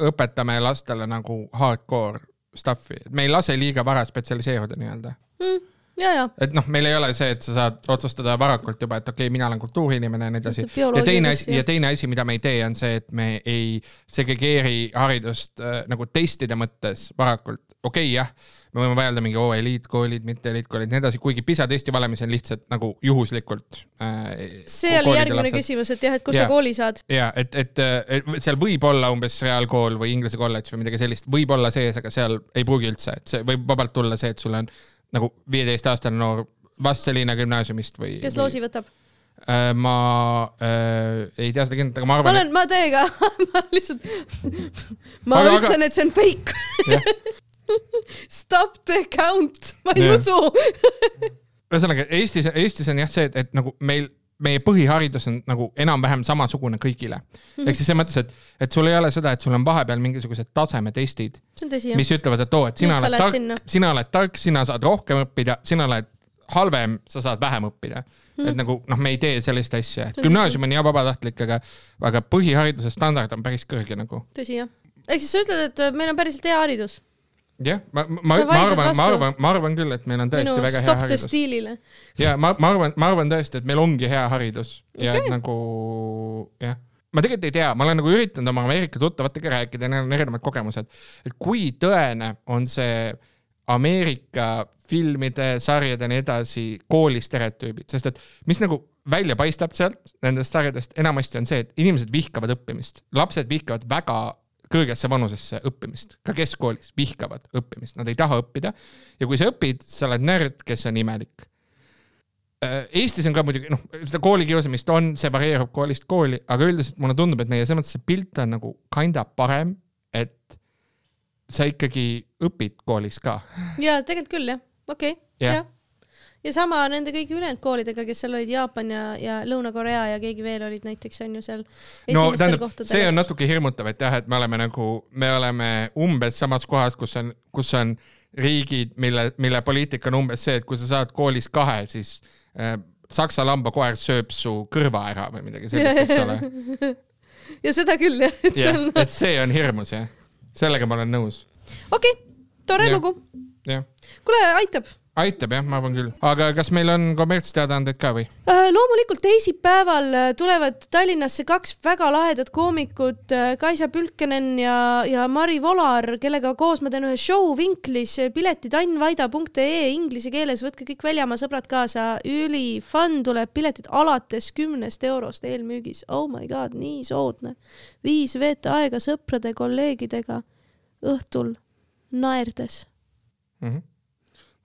õpetame lastele nagu hardcore stuff'i, et me ei lase liiga vara spetsialiseeruda nii-öelda. mm,. ja, ja et noh, meil ei ole see, et sa saad otsustada varakult juba, et okei okay,, mina olen kultuuriinimene ja nii edasi. Ja teine asi, ja teine asi, mida me ei tee, on see, et me ei segregeeri haridust äh, nagu testide mõttes varakult. Okei okay,, jah, me võime vaielda mingi oo eliitkoolid, mitte eliitkoolid, nii edasi, kuigi PISA testi valemis on lihtsalt nagu juhuslikult äh,. see oli järgmine küsimus, et jah, et kus Jaa. sa kooli saad. ja et, et, et seal võib olla umbes reaalkool või inglise kolledž või midagi sellist, võib olla sees, aga seal ei pruugi üldse, et see võib vabalt tulla see, et sul on nagu viieteistaastane noor Vastseliina gümnaasiumist või. kes loosi võtab? Äh, ma äh, ei tea seda kindlalt, aga ma ma arvan, olen, ma teiega, ma lihtsalt, ma Aga- aga, aga- ütlen, et see on fake. Stop the count, ma ei usu. ühesõnaga Eestis, Eestis on jah see, et, nagu meil, meie põhiharidus on nagu enam-vähem samasugune kõigile mm. -hmm. ehk siis selles mõttes, et, et sul ei ole seda, et sul on vahepeal mingisugused tasemetestid, mis ütlevad, et oo, et sina Nüüd oled tark sina oled tark, sina saad rohkem õppida, sina oled halvem, sa saad vähem õppida mm.. et nagu noh, me ei tee sellist asja, et gümnaasium on jah vabatahtlik, aga, aga põhihariduse standard on päris kõrge nagu. tõsi, jah. ehk siis sa ütled, et meil on päriselt hea haridus. jah, ma, ma, ma arvan, ma arvan, ma arvan küll, et meil on tõesti minu väga hea haridus. stiilile. ja ma, ma arvan, ma arvan tõesti, et meil ongi hea haridus. Ja et nagu jah, ma tegelikult ei tea, ma olen nagu üritanud oma Ameerika tuttavatega rääkida, neil on erinevad kogemused, et kui tõene on see Ameerika filmide, sarjade ja nii edasi kooli stereotüübid, sest et mis nagu välja paistab sealt nendest sarjadest enamasti on see, et inimesed vihkavad õppimist, lapsed vihkavad väga kõrgesse vanusesse õppimist, ka keskkoolis vihkavad õppimist, nad ei taha õppida ja kui sa õpid, sa oled nörd, kes on imelik. Eestis on ka muidugi noh, seda koolikiusamist on, see varieerub koolist kooli, aga üldiselt mulle tundub, et meie selles mõttes see pilt on nagu kinda parem, et sa ikkagi õpid koolis ka. ja tegelikult küll jah, okei okay., Jah. jah. Ja sama nende kõigi ülejäänud koolidega, kes seal olid Jaapan ja, ja Lõuna-Korea ja keegi veel olid näiteks on ju seal no tähendab, see on natuke hirmutav, et jah, et me oleme nagu, me oleme umbes samas kohas, kus on, kus on riigid, mille, mille poliitika on umbes see, et kui sa saad koolis kahe, siis äh, Saksa lambakoer sööb su kõrva ära või midagi sellist, eks ole. ja seda küll jah, et see on, et see on hirmus jah, sellega ma olen nõus, okei okay,, tore Jah. lugu. kuule, aitab aitab jah, ma arvan küll, aga kas meil on kommertsteadaandeid ka või? Äh, loomulikult teisipäeval äh, tulevad Tallinnasse kaks väga lahedat koomikut, Kaisa Pülkenen ja, ja Mari Volar, kellega koos ma teen ühe show Vinklis, piletid annvaida.ee inglise keeles, võtke kõik väljamaa sõbrad kaasa, üli fun tuleb, piletid alates kümnest eurost eelmüügis, oh my god, nii soodne. viis veeta aega sõprade, kolleegidega õhtul naerdes. mm. -hmm.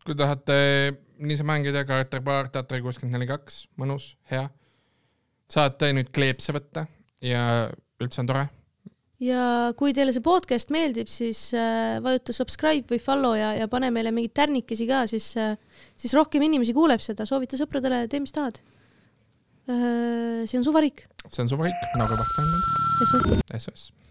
Kui tahate niisama mängida Carter Bar, Tatari kuuskümmend neli kaks, mõnus, hea. saate nüüd kleepse võtta ja üldse on tore. ja kui teile see podcast meeldib, siis äh, vajuta subscribe või follow ja, ja pane meile mingeid tärnikesi ka, siis äh,, siis rohkem inimesi kuuleb seda, soovita sõpradele, tee mis tahad. Äh, see on suvariik, see on suvariik nagu Entertainment, SOS. SOS.